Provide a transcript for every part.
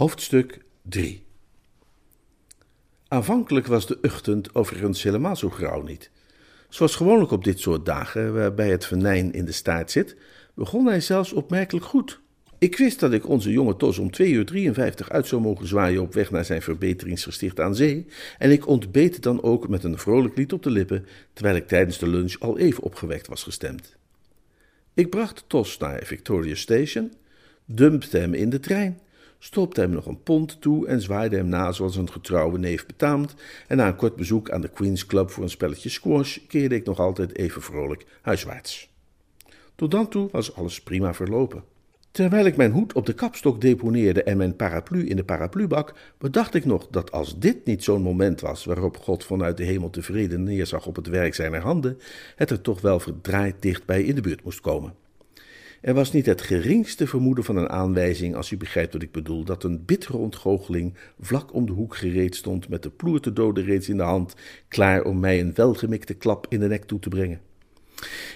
Hoofdstuk 3 Aanvankelijk was de ochtend overigens helemaal zo grauw niet. Zoals gewoonlijk op dit soort dagen, waarbij het venijn in de staart zit, begon hij zelfs opmerkelijk goed. Ik wist dat ik onze jonge Tos om 2 uur 53 uit zou mogen zwaaien op weg naar zijn verbeteringsgesticht aan zee, en ik ontbeet dan ook met een vrolijk lied op de lippen, terwijl ik tijdens de lunch al even opgewekt was gestemd. Ik bracht Tos naar Victoria Station, dumpte hem in de trein, stopte hem nog een pond toe en zwaaide hem na zoals een getrouwe neef betaamt, en na een kort bezoek aan de Queen's Club voor een spelletje squash keerde ik nog altijd even vrolijk huiswaarts. Tot dan toe was alles prima verlopen. Terwijl ik mijn hoed op de kapstok deponeerde en mijn paraplu in de paraplubak, bedacht ik nog dat als dit niet zo'n moment was waarop God vanuit de hemel tevreden neerzag op het werk zijner handen, het er toch wel verdraaid dichtbij in de buurt moest komen. Er was niet het geringste vermoeden van een aanwijzing, als u begrijpt wat ik bedoel, dat een bittere ontgoocheling vlak om de hoek gereed stond met de ploer doden reeds in de hand, klaar om mij een welgemikte klap in de nek toe te brengen.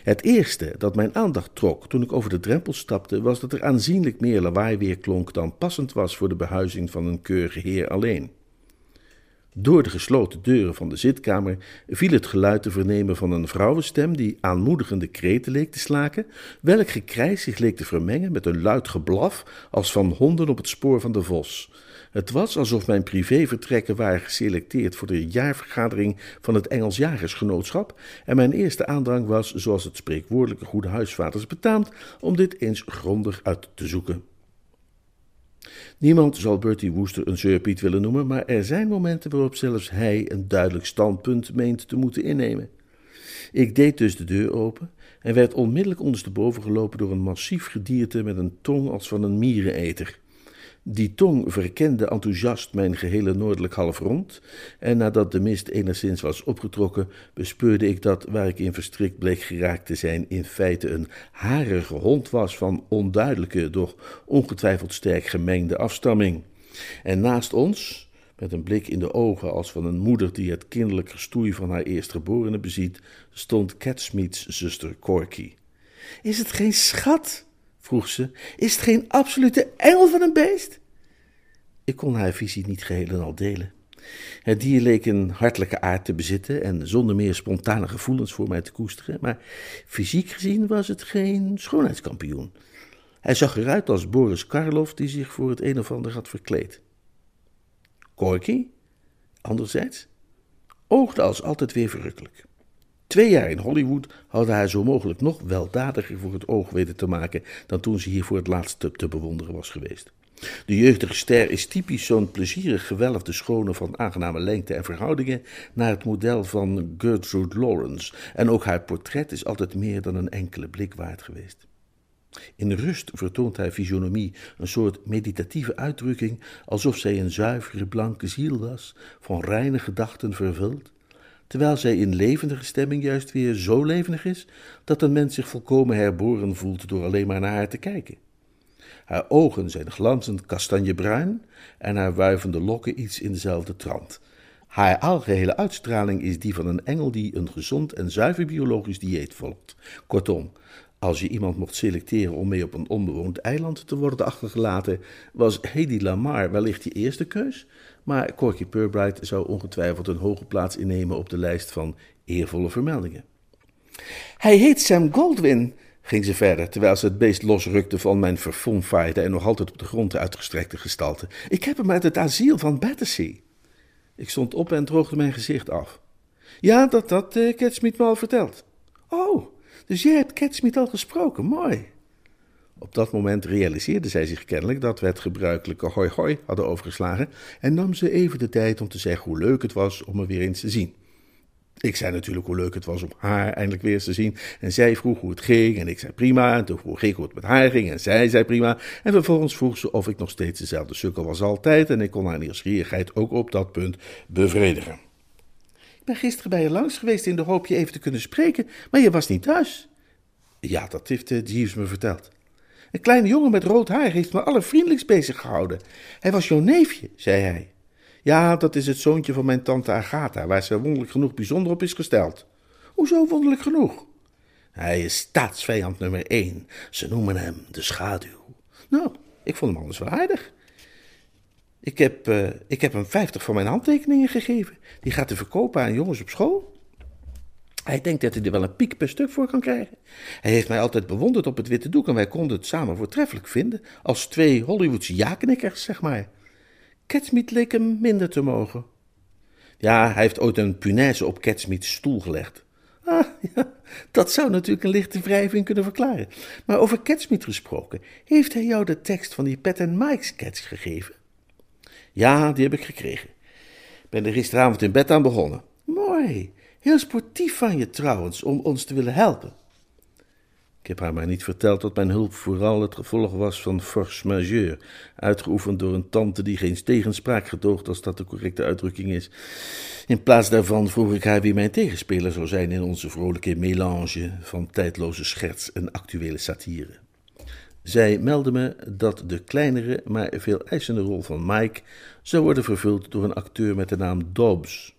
Het eerste dat mijn aandacht trok toen ik over de drempel stapte, was dat er aanzienlijk meer lawaai weerklonk dan passend was voor de behuizing van een keurige heer alleen. Door de gesloten deuren van de zitkamer viel het geluid te vernemen van een vrouwenstem die aanmoedigende kreten leek te slaken, welk gekrijs zich leek te vermengen met een luid geblaf als van honden op het spoor van de vos. Het was alsof mijn privévertrekken waren geselecteerd voor de jaarvergadering van het Engels Jagersgenootschap en mijn eerste aandrang was, zoals het spreekwoordelijke goede huisvaders betaamt, om dit eens grondig uit te zoeken. Niemand zal Bertie Wooster een zeurpiet willen noemen, maar er zijn momenten waarop zelfs hij een duidelijk standpunt meent te moeten innemen. Ik deed dus de deur open en werd onmiddellijk ondersteboven gelopen door een massief gedierte met een tong als van een miereneter. Die tong verkende enthousiast mijn gehele noordelijk halfrond, en nadat de mist enigszins was opgetrokken, bespeurde ik dat, waar ik in verstrikt bleek geraakt te zijn, in feite een harige hond was van onduidelijke, doch ongetwijfeld sterk gemengde afstamming. En naast ons, met een blik in de ogen als van een moeder die het kinderlijk gestoei van haar eerstgeborene beziet, stond Catsmeets zuster Corky. Is het geen schat? Vroeg ze. Is het geen absolute engel van een beest? Ik kon haar visie niet geheel en al delen. Het dier leek een hartelijke aard te bezitten en zonder meer spontane gevoelens voor mij te koesteren, maar fysiek gezien was het geen schoonheidskampioen. Hij zag eruit als Boris Karloff die zich voor het een of ander had verkleed. Corky, anderzijds, oogde als altijd weer verrukkelijk. Twee jaar in Hollywood hadden haar zo mogelijk nog weldadiger voor het oog weten te maken dan toen ze hier voor het laatst te, bewonderen was geweest. De jeugdige ster is typisch zo'n plezierig gewelfde schone van aangename lengte en verhoudingen naar het model van Gertrude Lawrence, en ook haar portret is altijd meer dan een enkele blik waard geweest. In rust vertoont haar fysionomie een soort meditatieve uitdrukking, alsof zij een zuivere blanke ziel was, van reine gedachten vervuld, terwijl zij in levendige stemming juist weer zo levendig is dat een mens zich volkomen herboren voelt door alleen maar naar haar te kijken. Haar ogen zijn glanzend kastanjebruin en haar wuivende lokken iets in dezelfde trant. Haar algehele uitstraling is die van een engel die een gezond en zuiver biologisch dieet volgt. Kortom, als je iemand mocht selecteren om mee op een onbewoond eiland te worden achtergelaten, was Hedy Lamar wellicht je eerste keus, maar Corky Purbright zou ongetwijfeld een hoge plaats innemen op de lijst van eervolle vermeldingen. Hij heet Sam Goldwyn, ging ze verder, terwijl ze het beest losrukte van mijn verfonfaaide en nog altijd op de grond uitgestrekte gestalte. Ik heb hem uit het asiel van Battersea. Ik stond op en droogde mijn gezicht af. Ja, dat had uh, me al verteld. Oh, dus jij hebt Catsmeet al gesproken, mooi. Op dat moment realiseerde zij zich kennelijk dat we het gebruikelijke hoi hoi hadden overgeslagen en nam ze even de tijd om te zeggen hoe leuk het was om me weer eens te zien. Ik zei natuurlijk hoe leuk het was om haar eindelijk weer eens te zien. En zij vroeg hoe het ging en ik zei prima. En toen vroeg ik hoe het met haar ging en zij zei prima. En vervolgens vroeg ze of ik nog steeds dezelfde sukkel was altijd. En ik kon haar nieuwsgierigheid ook op dat punt bevredigen. Ik ben gisteren bij je langs geweest in de hoop je even te kunnen spreken, maar je was niet thuis. Ja, dat heeft Jeeves me verteld. Een kleine jongen met rood haar heeft me allervriendelijkst bezig gehouden. Hij was jouw neefje, zei hij. Ja, dat is het zoontje van mijn tante Agatha, waar ze wonderlijk genoeg bijzonder op is gesteld. Hoezo wonderlijk genoeg? Hij is staatsvijand nummer één. Ze noemen hem de schaduw. Nou, ik vond hem anders wel aardig. Ik heb, uh, ik heb hem vijftig van mijn handtekeningen gegeven. Die gaat te verkopen aan jongens op school. Hij denkt dat hij er wel een piek per stuk voor kan krijgen. Hij heeft mij altijd bewonderd op het witte doek en wij konden het samen voortreffelijk vinden. Als twee Hollywoodse ja-knikkers, zeg maar. Catsmeet leek hem minder te mogen. Ja, hij heeft ooit een punaise op Catsmeets stoel gelegd. Ah, ja, dat zou natuurlijk een lichte wrijving kunnen verklaren. Maar over Catsmeet gesproken, heeft hij jou de tekst van die Pet and Mike sketch gegeven? Ja, die heb ik gekregen. Ik ben er gisteravond in bed aan begonnen. Mooi. Heel sportief van je trouwens, om ons te willen helpen. Ik heb haar maar niet verteld dat mijn hulp vooral het gevolg was van force majeure, uitgeoefend door een tante die geen tegenspraak gedoogt als dat de correcte uitdrukking is. In plaats daarvan vroeg ik haar wie mijn tegenspeler zou zijn in onze vrolijke melange van tijdloze scherts en actuele satire. Zij meldde me dat de kleinere, maar veel eisende rol van Mike zou worden vervuld door een acteur met de naam Dobbs.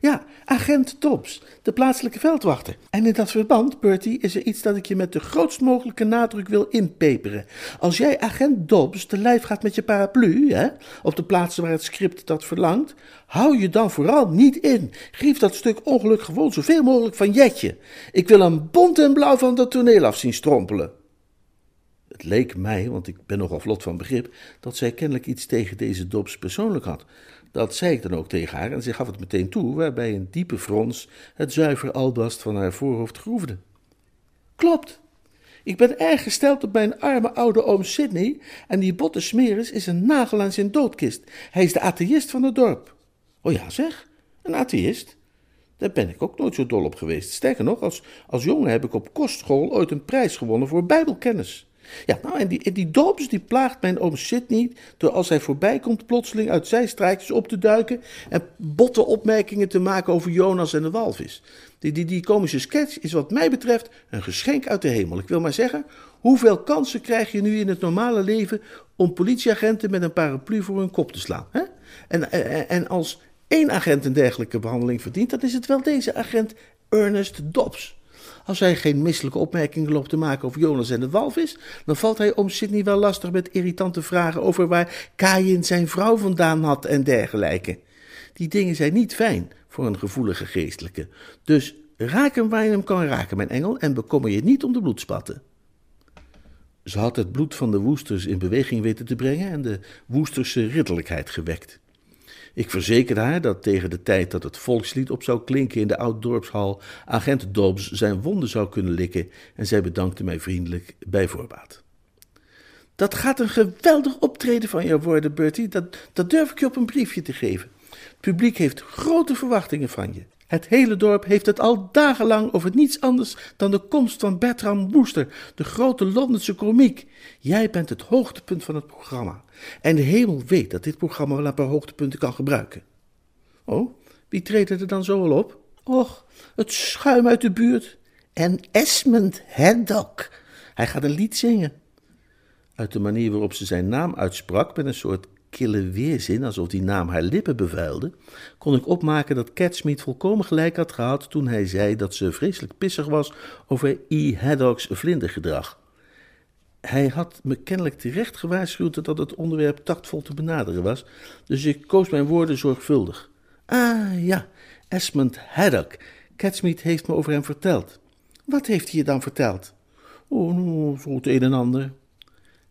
Ja, agent Dobbs, de plaatselijke veldwachter. En in dat verband, Bertie, is er iets dat ik je met de grootst mogelijke nadruk wil inpeperen. Als jij agent Dobbs te lijf gaat met je paraplu, hè, op de plaatsen waar het script dat verlangt, hou je dan vooral niet in. Geef dat stuk ongeluk gewoon zoveel mogelijk van Jetje. Ik wil een bont en blauw van dat toneel af zien strompelen. Het leek mij, want ik ben nogal vlot van begrip, dat zij kennelijk iets tegen deze Dobbs persoonlijk had. Dat zei ik dan ook tegen haar en ze gaf het meteen toe, waarbij een diepe frons het zuiver albast van haar voorhoofd groefde. Klopt. Ik ben erg gesteld op mijn arme oude oom Sidney en die botte smeris is een nagel aan zijn doodkist. Hij is de atheïst van het dorp. Oh ja, zeg, een atheïst? Daar ben ik ook nooit zo dol op geweest. Sterker nog, als, als jongen heb ik op kostschool ooit een prijs gewonnen voor bijbelkennis. Ja, nou, en die, die Dobbs die plaagt mijn oom Sidney door als hij voorbij komt plotseling uit zijstraatjes op te duiken en botte opmerkingen te maken over Jonas en de walvis. Die, die, die komische sketch is wat mij betreft een geschenk uit de hemel. Ik wil maar zeggen, hoeveel kansen krijg je nu in het normale leven om politieagenten met een paraplu voor hun kop te slaan? Hè? En, en, en als één agent een dergelijke behandeling verdient, dan is het wel deze agent Ernest Dobbs. Als hij geen misselijke opmerkingen loopt te maken over Jonas en de walvis, dan valt hij om Sidney wel lastig met irritante vragen over waar Kain zijn vrouw vandaan had en dergelijke. Die dingen zijn niet fijn voor een gevoelige geestelijke. Dus raak hem waar je hem kan raken, mijn engel, en bekommer je niet om de bloedspatten. Ze had het bloed van de Woesters in beweging weten te brengen en de Woesterse ridderlijkheid gewekt. Ik verzekerde haar dat tegen de tijd dat het volkslied op zou klinken in de oud-dorpshal, agent Dobbs zijn wonden zou kunnen likken en zij bedankte mij vriendelijk bij voorbaat. Dat gaat een geweldig optreden van jou worden, Bertie. Dat, dat durf ik je op een briefje te geven. Het publiek heeft grote verwachtingen van je. Het hele dorp heeft het al dagenlang over niets anders dan de komst van Bertram Wooster, de grote Londense komiek. Jij bent het hoogtepunt van het programma. En de hemel weet dat dit programma wel een paar hoogtepunten kan gebruiken. Oh, wie treedt er dan zo al op? Och, het schuim uit de buurt. En Esmond Haddock. Hij gaat een lied zingen. Uit de manier waarop ze zijn naam uitsprak, met een soort kille weerzin, alsof die naam haar lippen bevuilde, kon ik opmaken dat Catsmeet volkomen gelijk had gehad toen hij zei dat ze vreselijk pissig was over E. Haddock's vlindergedrag. Hij had me kennelijk terecht gewaarschuwd dat het onderwerp tactvol te benaderen was, dus ik koos mijn woorden zorgvuldig. Ah ja, Esmond Haddock. Catsmeet heeft me over hem verteld. Wat heeft hij je dan verteld? Oh, nou, zo het een en ander.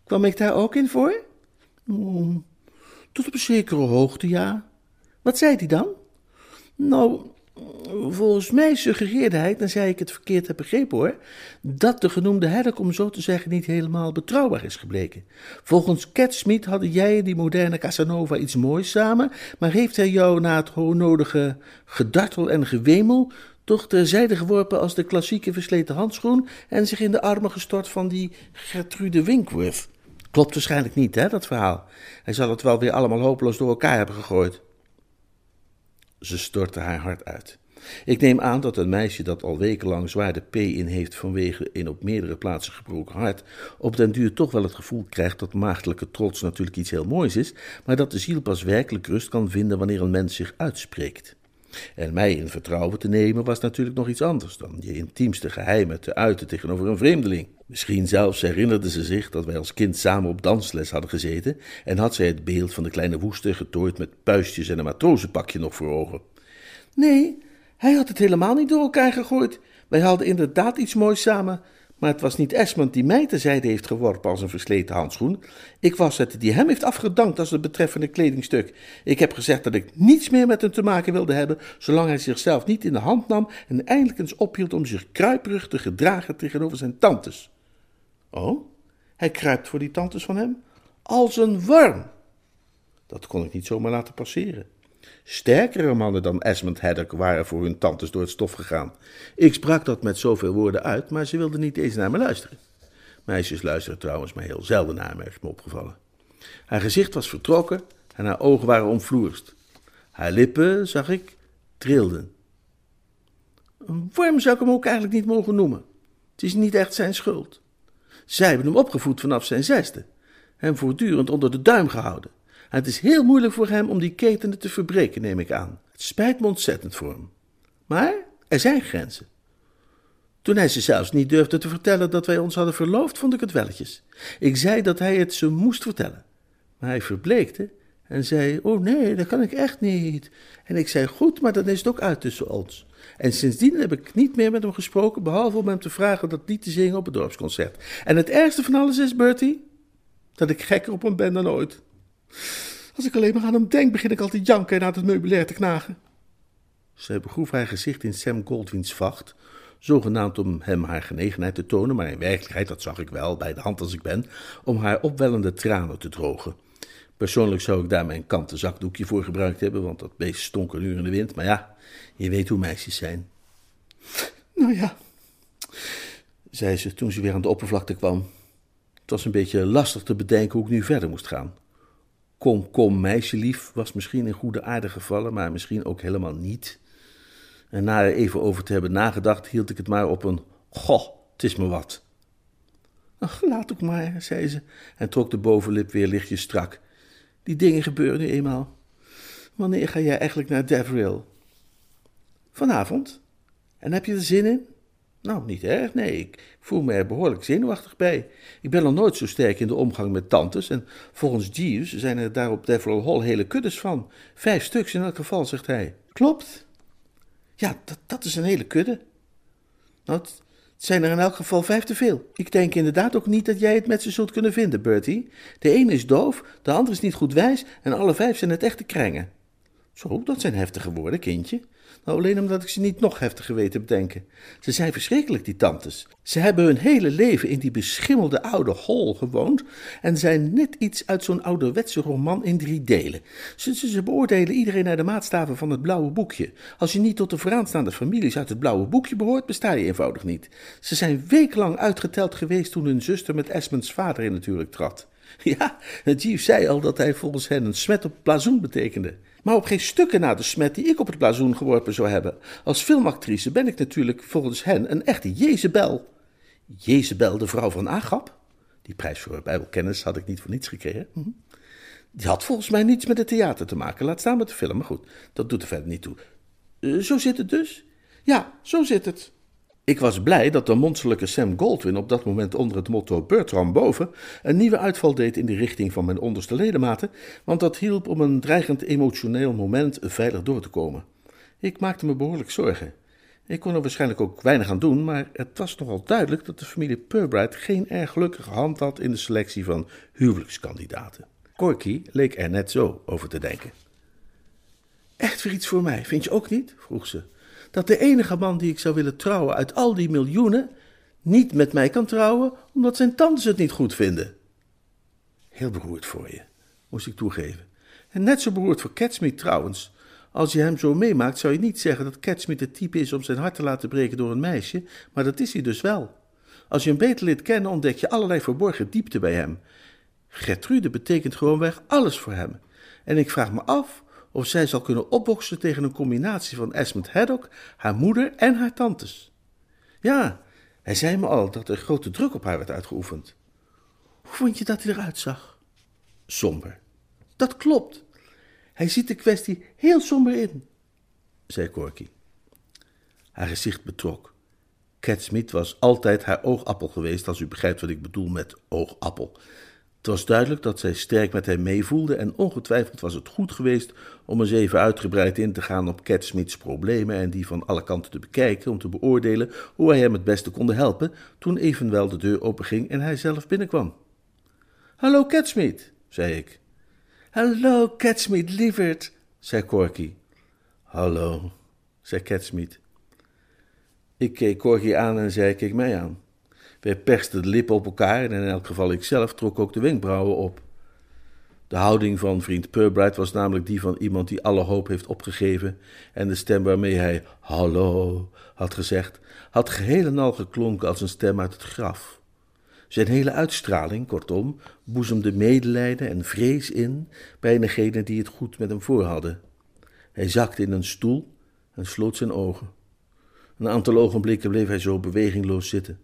Kwam ik daar ook in voor? Oh, tot op een zekere hoogte, ja. Wat zei hij dan? Nou, Volgens mij suggereerde hij, tenzij ik het verkeerd heb begrepen hoor, dat de genoemde Haddock, om zo te zeggen, niet helemaal betrouwbaar is gebleken. Volgens Cat Smith hadden jij en die moderne Casanova iets moois samen, maar heeft hij jou na het nodige gedartel en gewemel toch terzijde geworpen als de klassieke versleten handschoen en zich in de armen gestort van die Gertrude Winkworth. Klopt waarschijnlijk niet, hè, dat verhaal. Hij zal het wel weer allemaal hopeloos door elkaar hebben gegooid. Ze stortte haar hart uit. Ik neem aan dat een meisje dat al wekenlang zwaar de P in heeft vanwege een op meerdere plaatsen gebroken hart, op den duur toch wel het gevoel krijgt dat maagdelijke trots natuurlijk iets heel moois is, maar dat de ziel pas werkelijk rust kan vinden wanneer een mens zich uitspreekt. En mij in vertrouwen te nemen was natuurlijk nog iets anders dan je intiemste geheimen te uiten tegenover een vreemdeling. Misschien zelfs herinnerde ze zich dat wij als kind samen op dansles hadden gezeten en had zij het beeld van de kleine woester getooid met puistjes en een matrozenpakje nog voor ogen. Nee, hij had het helemaal niet door elkaar gegooid. Wij hadden inderdaad iets moois samen. Maar het was niet Esmond die mij terzijde heeft geworpen als een versleten handschoen. Ik was het die hem heeft afgedankt als het betreffende kledingstuk. Ik heb gezegd dat ik niets meer met hem te maken wilde hebben, zolang hij zichzelf niet in de hand nam en eindelijk eens ophield om zich kruiperig te gedragen tegenover zijn tantes. Oh, hij kruipt voor die tantes van hem? Als een worm. Dat kon ik niet zomaar laten passeren. Sterkere mannen dan Esmond Haddock waren voor hun tantes door het stof gegaan. Ik sprak dat met zoveel woorden uit, maar ze wilden niet eens naar me luisteren. Meisjes luisteren trouwens maar heel zelden naar me, is me opgevallen. Haar gezicht was vertrokken en haar ogen waren omvloerst. Haar lippen, zag ik, trilden. Een worm zou ik hem ook eigenlijk niet mogen noemen. Het is niet echt zijn schuld. Zij hebben hem opgevoed vanaf zijn zesde, hem voortdurend onder de duim gehouden. Het is heel moeilijk voor hem om die ketenen te verbreken, neem ik aan. Het spijt me ontzettend voor hem. Maar er zijn grenzen. Toen hij ze zelfs niet durfde te vertellen dat wij ons hadden verloofd, vond ik het welletjes. Ik zei dat hij het ze moest vertellen. Maar hij verbleekte en zei: Oh nee, dat kan ik echt niet. En ik zei: Goed, maar dan is het ook uit tussen ons. En sindsdien heb ik niet meer met hem gesproken, behalve om hem te vragen dat lied te zingen op het dorpsconcert. En het ergste van alles is, Bertie, dat ik gekker op hem ben dan ooit. Als ik alleen maar aan hem denk, begin ik al te janken en aan het meubilair te knagen. Zij begroef haar gezicht in Sam Goldwyn's vacht, zogenaamd om hem haar genegenheid te tonen, maar in werkelijkheid, dat zag ik wel, bij de hand als ik ben, om haar opwellende tranen te drogen. Persoonlijk zou ik daar mijn kanten zakdoekje voor gebruikt hebben, want dat beest stonk een uur in de wind, maar ja, je weet hoe meisjes zijn. Nou ja, zei ze toen ze weer aan de oppervlakte kwam. Het was een beetje lastig te bedenken hoe ik nu verder moest gaan. Kom, kom, meisjelief was misschien in goede aarde gevallen, maar misschien ook helemaal niet. En na er even over te hebben nagedacht, hield ik het maar op een goh, het is me wat. Ach, laat ook maar, zei ze en trok de bovenlip weer lichtjes strak. Die dingen gebeuren nu eenmaal. Wanneer ga jij eigenlijk naar Devril? Vanavond. En heb je er zin in? Nou, niet erg, nee. Ik voel me er behoorlijk zenuwachtig bij. Ik ben al nooit zo sterk in de omgang met tantes. En volgens Jeeves zijn er daar op Deverell Hall hele kuddes van. Vijf stuks in elk geval, zegt hij. Klopt. Ja, dat, dat is een hele kudde. Nou, het zijn er in elk geval vijf te veel. Ik denk inderdaad ook niet dat jij het met ze zult kunnen vinden, Bertie. De ene is doof, de andere is niet goed wijs en alle vijf zijn het echte krengen. Zo, dat zijn heftige woorden, kindje. Nou, alleen omdat ik ze niet nog heftiger weet te bedenken. Ze zijn verschrikkelijk, die tantes. Ze hebben hun hele leven in die beschimmelde oude hol gewoond en zijn net iets uit zo'n ouderwetse roman in drie delen. Ze, ze, ze, beoordelen iedereen naar de maatstaven van het blauwe boekje. Als je niet tot de vooraanstaande families uit het blauwe boekje behoort, besta je eenvoudig niet. Ze zijn weeklang uitgeteld geweest toen hun zuster met Esmonds vader in natuurlijk trad. Ja, Jeeves zei al dat hij volgens hen een smet op blazoen betekende. Maar op geen stukken na de smet die ik op het blazoen geworpen zou hebben. Als filmactrice ben ik natuurlijk volgens hen een echte Jezebel. Jezebel, de vrouw van Agap? Die prijs voor bijbelkennis had ik niet voor niets gekregen. Hm. Die had volgens mij niets met het theater te maken, laat staan met de film. Maar goed, dat doet er verder niet toe. Uh, zo zit het dus? Ja, zo zit het. Ik was blij dat de monsterlijke Sam Goldwyn op dat moment onder het motto Bertram boven een nieuwe uitval deed in de richting van mijn onderste ledematen, want dat hielp om een dreigend emotioneel moment veilig door te komen. Ik maakte me behoorlijk zorgen. Ik kon er waarschijnlijk ook weinig aan doen, maar het was nogal duidelijk dat de familie Purbright geen erg gelukkige hand had in de selectie van huwelijkskandidaten. Corky leek er net zo over te denken. Echt weer iets voor mij, vind je ook niet? vroeg ze. Dat de enige man die ik zou willen trouwen uit al die miljoenen niet met mij kan trouwen omdat zijn tantes het niet goed vinden. Heel beroerd voor je, moest ik toegeven. En net zo beroerd voor Catsmeet trouwens. Als je hem zo meemaakt, zou je niet zeggen dat Catsmeet het type is om zijn hart te laten breken door een meisje, maar dat is hij dus wel. Als je hem beter leert kennen, ontdek je allerlei verborgen diepte bij hem. Gertrude betekent gewoonweg alles voor hem. En ik vraag me af of zij zal kunnen opboksen tegen een combinatie van Esmond Haddock, haar moeder en haar tantes. Ja, hij zei me al dat er grote druk op haar werd uitgeoefend. Hoe vond je dat hij eruit zag? Somber. Dat klopt. Hij ziet de kwestie heel somber in, zei Corky. Haar gezicht betrok. Cat Smith was altijd haar oogappel geweest, als u begrijpt wat ik bedoel met oogappel. Het was duidelijk dat zij sterk met hem meevoelde en ongetwijfeld was het goed geweest om eens even uitgebreid in te gaan op Cat problemen en die van alle kanten te bekijken om te beoordelen hoe wij hem het beste konden helpen, toen evenwel de deur openging en hij zelf binnenkwam. Hallo Cat zei ik. Hallo Cat Smith, lieverd, zei Corky. Hallo, zei Cat Smith. Ik keek Corky aan en zij keek mij aan. Wij persten de lippen op elkaar en in elk geval ikzelf trok ook de wenkbrauwen op. De houding van vriend Purbright was namelijk die van iemand die alle hoop heeft opgegeven en de stem waarmee hij hallo had gezegd, had geheel en al geklonken als een stem uit het graf. Zijn hele uitstraling, kortom, boezemde medelijden en vrees in bij degenen die het goed met hem voor hadden. Hij zakte in een stoel en sloot zijn ogen. Een aantal ogenblikken bleef hij zo bewegingloos zitten.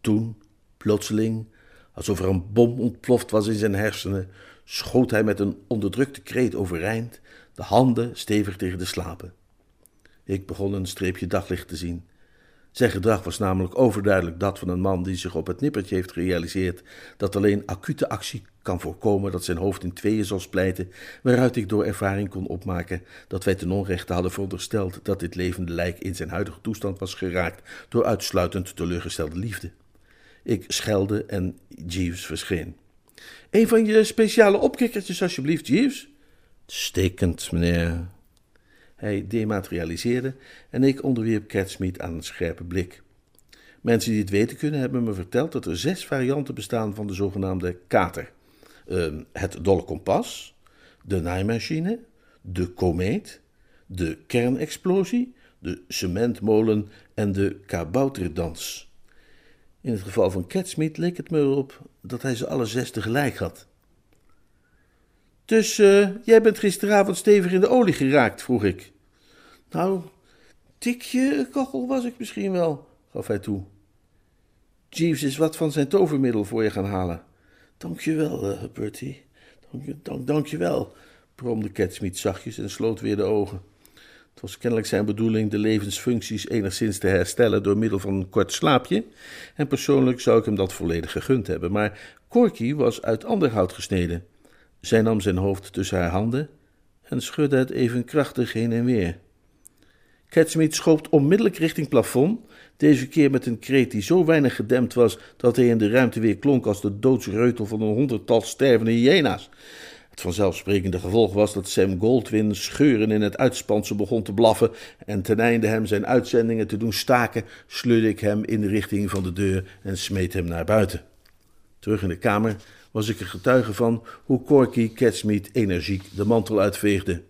Toen, plotseling, alsof er een bom ontploft was in zijn hersenen, schoot hij met een onderdrukte kreet overeind, de handen stevig tegen de slapen. Ik begon een streepje daglicht te zien. Zijn gedrag was namelijk overduidelijk dat van een man die zich op het nippertje heeft gerealiseerd dat alleen acute actie kan voorkomen dat zijn hoofd in tweeën zal splijten, waaruit ik door ervaring kon opmaken dat wij ten onrechte hadden verondersteld dat dit levende lijk in zijn huidige toestand was geraakt door uitsluitend teleurgestelde liefde. Ik schelde en Jeeves verscheen. Een van je speciale opkikkertjes, alsjeblieft, Jeeves. Stekend, meneer. Hij dematerialiseerde en ik onderwierp Catsmeet aan een scherpe blik. Mensen die het weten kunnen hebben me verteld dat er zes varianten bestaan van de zogenaamde kater. Uh, het dolle kompas, de naaimachine, de komeet, de kernexplosie, de cementmolen en de kabouterdans. In het geval van Catsmeet leek het me erop dat hij ze alle zes tegelijk had. Dus uh, jij bent gisteravond stevig in de olie geraakt, vroeg ik. Nou, tikje kachel was ik misschien wel, gaf hij toe. Jeeves is wat van zijn tovermiddel voor je gaan halen. Dank je wel, uh, Bertie. Dank, je, dank, wel, bromde Catsmeet zachtjes en sloot weer de ogen. Het was kennelijk zijn bedoeling de levensfuncties enigszins te herstellen door middel van een kort slaapje, en persoonlijk zou ik hem dat volledig gegund hebben, maar Corky was uit ander hout gesneden. Zij nam zijn hoofd tussen haar handen en schudde het even krachtig heen en weer. Catsmeet schoopt onmiddellijk richting plafond, deze keer met een kreet die zo weinig gedempt was dat hij in de ruimte weer klonk als de doodsreutel van een honderdtal stervende hyena's. Het vanzelfsprekende gevolg was dat Sam Goldwyn scheuren in het uitspansel begon te blaffen en ten einde hem zijn uitzendingen te doen staken, sleurde ik hem in de richting van de deur en smeet hem naar buiten. Terug in de kamer was ik er getuige van hoe Corky Catsmeet energiek de mantel uitveegde.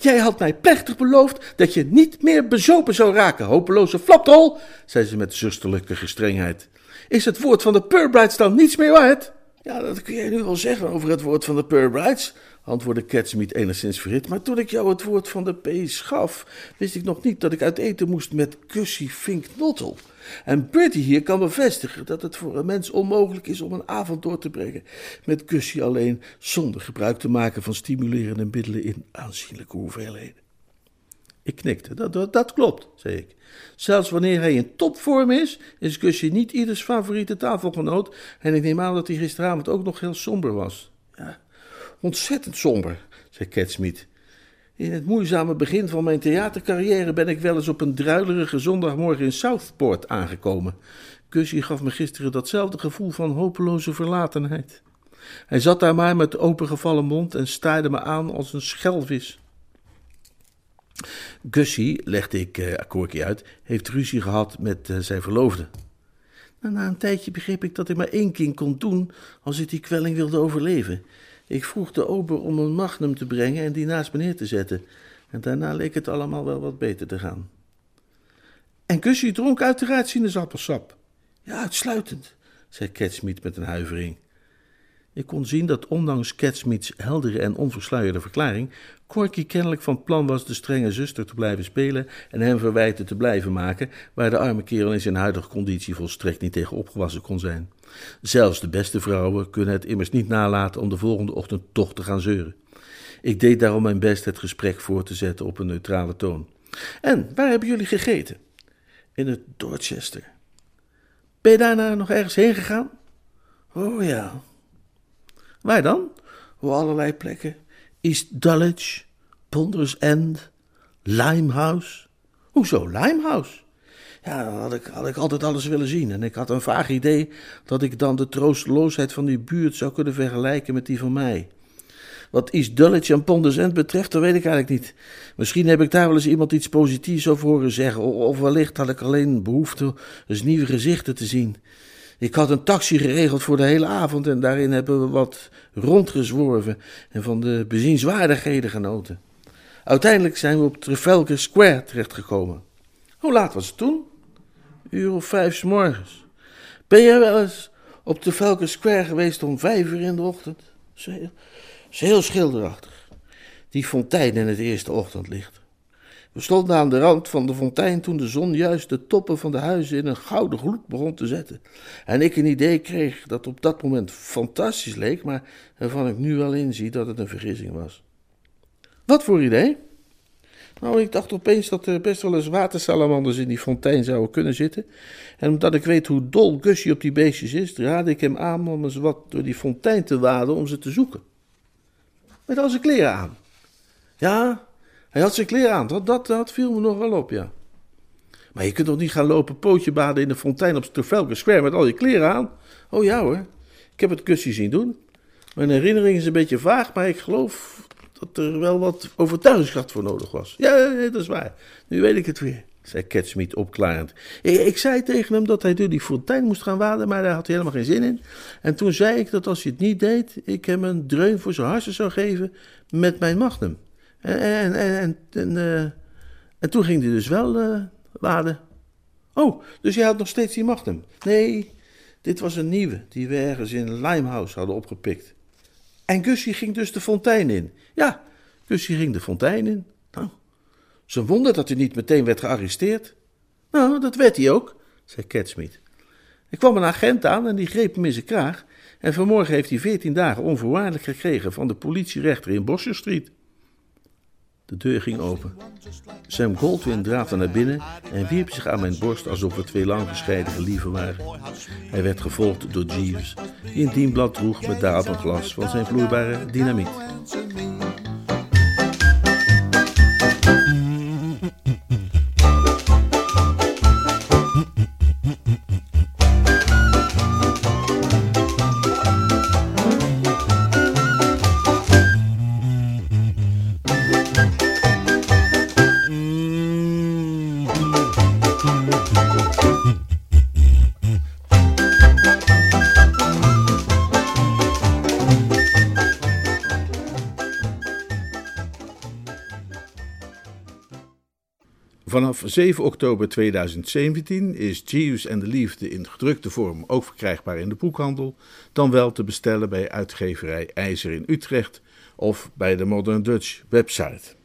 Jij had mij plechtig beloofd dat je niet meer bezopen zou raken, hopeloze flapdrol, zei ze met zusterlijke gestrengheid. Is het woord van de Purbrights dan niets meer waard? Ja, dat kun jij nu wel zeggen over het woord van de Purbrights, antwoordde Catsmeet enigszins verhit. Maar toen ik jou het woord van de P's gaf, wist ik nog niet dat ik uit eten moest met Gussie Fink Nottel. En Bertie hier kan bevestigen dat het voor een mens onmogelijk is om een avond door te brengen met Gussie alleen, zonder gebruik te maken van stimulerende middelen in aanzienlijke hoeveelheden. Ik knikte. Dat, dat, dat, klopt, zei ik. Zelfs wanneer hij in topvorm is, is Gussie niet ieders favoriete tafelgenoot. En ik neem aan dat hij gisteravond ook nog heel somber was. Ja, ontzettend somber, zei Catsmeet. In het moeizame begin van mijn theatercarrière ben ik wel eens op een druilerige zondagmorgen in Southport aangekomen. Gussie gaf me gisteren datzelfde gevoel van hopeloze verlatenheid. Hij zat daar maar met opengevallen mond en staarde me aan als een schelvis. Gussie, legde ik uh, uit, heeft ruzie gehad met uh, zijn verloofde. Nou, na een tijdje begreep ik dat ik maar één kind kon doen als ik die kwelling wilde overleven. Ik vroeg de ober om een magnum te brengen en die naast me neer te zetten. En daarna leek het allemaal wel wat beter te gaan. En Gussie dronk uiteraard sinaasappelsap. Ja, uitsluitend, zei Catsmeet met een huivering. Ik kon zien dat ondanks Catsmeets heldere en onversluierde verklaring, Corky kennelijk van plan was de strenge zuster te blijven spelen en hem verwijten te blijven maken, waar de arme kerel in zijn huidige conditie volstrekt niet tegen opgewassen kon zijn. Zelfs de beste vrouwen kunnen het immers niet nalaten om de volgende ochtend toch te gaan zeuren. Ik deed daarom mijn best het gesprek voor te zetten op een neutrale toon. En waar hebben jullie gegeten? In het Dorchester. Ben je daarna nog ergens heen gegaan? Oh ja. Waar dan? Op allerlei plekken. East Dulwich, Ponders End, Limehouse. Hoezo Limehouse? Ja, dan had ik, had ik altijd alles willen zien. En ik had een vaag idee dat ik dan de troosteloosheid van die buurt zou kunnen vergelijken met die van mij. Wat East Dulwich en Ponders End betreft, dat weet ik eigenlijk niet. Misschien heb ik daar wel eens iemand iets positiefs over horen zeggen. Of wellicht had ik alleen behoefte eens nieuwe gezichten te zien. Ik had een taxi geregeld voor de hele avond en daarin hebben we wat rondgezworven en van de bezienswaardigheden genoten. Uiteindelijk zijn we op Trafalgar Square terechtgekomen. Hoe laat was het toen? Een uur of vijf s morgens. Ben jij wel eens op Trafalgar Square geweest om vijf uur in de ochtend? Ze is heel schilderachtig. Die fontein in het eerste ochtendlicht. We stonden aan de rand van de fontein toen de zon juist de toppen van de huizen in een gouden gloed begon te zetten. En ik een idee kreeg dat op dat moment fantastisch leek, maar waarvan ik nu wel inzie dat het een vergissing was. Wat voor idee? Nou, ik dacht opeens dat er best wel eens watersalamanders in die fontein zouden kunnen zitten. En omdat ik weet hoe dol Gussie op die beestjes is, raadde ik hem aan om eens wat door die fontein te waden om ze te zoeken. Met al zijn kleren aan. Ja, hij had zijn kleren aan. Dat, dat, dat viel me nog wel op, ja. Maar je kunt toch niet gaan lopen pootje baden in de fontein op Trafalgar Square met al je kleren aan? Oh ja hoor, ik heb het kusje zien doen. Mijn herinnering is een beetje vaag, maar ik geloof dat er wel wat overtuigingskracht voor nodig was. Ja, dat is waar. Nu weet ik het weer, zei Catsmeet opklarend. Ik, zei tegen hem dat hij door die fontein moest gaan waden, maar daar had hij helemaal geen zin in. En toen zei ik dat als hij het niet deed, ik hem een dreun voor zijn harsen zou geven met mijn magnum. En, en, en, en, en toen ging hij dus wel uh, waden. Oh, dus jij had nog steeds die Magnum? Nee, dit was een nieuwe die we ergens in Limehouse hadden opgepikt. En Gussie ging dus de fontein in. Ja, Gussie ging de fontein in. Nou, zo'n wonder dat hij niet meteen werd gearresteerd. Nou, dat werd hij ook, zei Catsmeet. Er kwam een agent aan en die greep hem in zijn kraag. En vanmorgen heeft hij veertien dagen onvoorwaardelijk gekregen van de politierechter in Bosher Street. De deur ging open. Sam Goldwyn draafde naar binnen en wierp zich aan mijn borst alsof we twee lang gescheiden gelieven waren. Hij werd gevolgd door Jeeves, die een dienblad droeg met daarop een glas van zijn vloeibare dynamiet. Vanaf 7 oktober 2017 is Jeeves en de Liefde in gedrukte vorm ook verkrijgbaar in de boekhandel, dan wel te bestellen bij uitgeverij IJzer in Utrecht of bij de Modern Dutch website.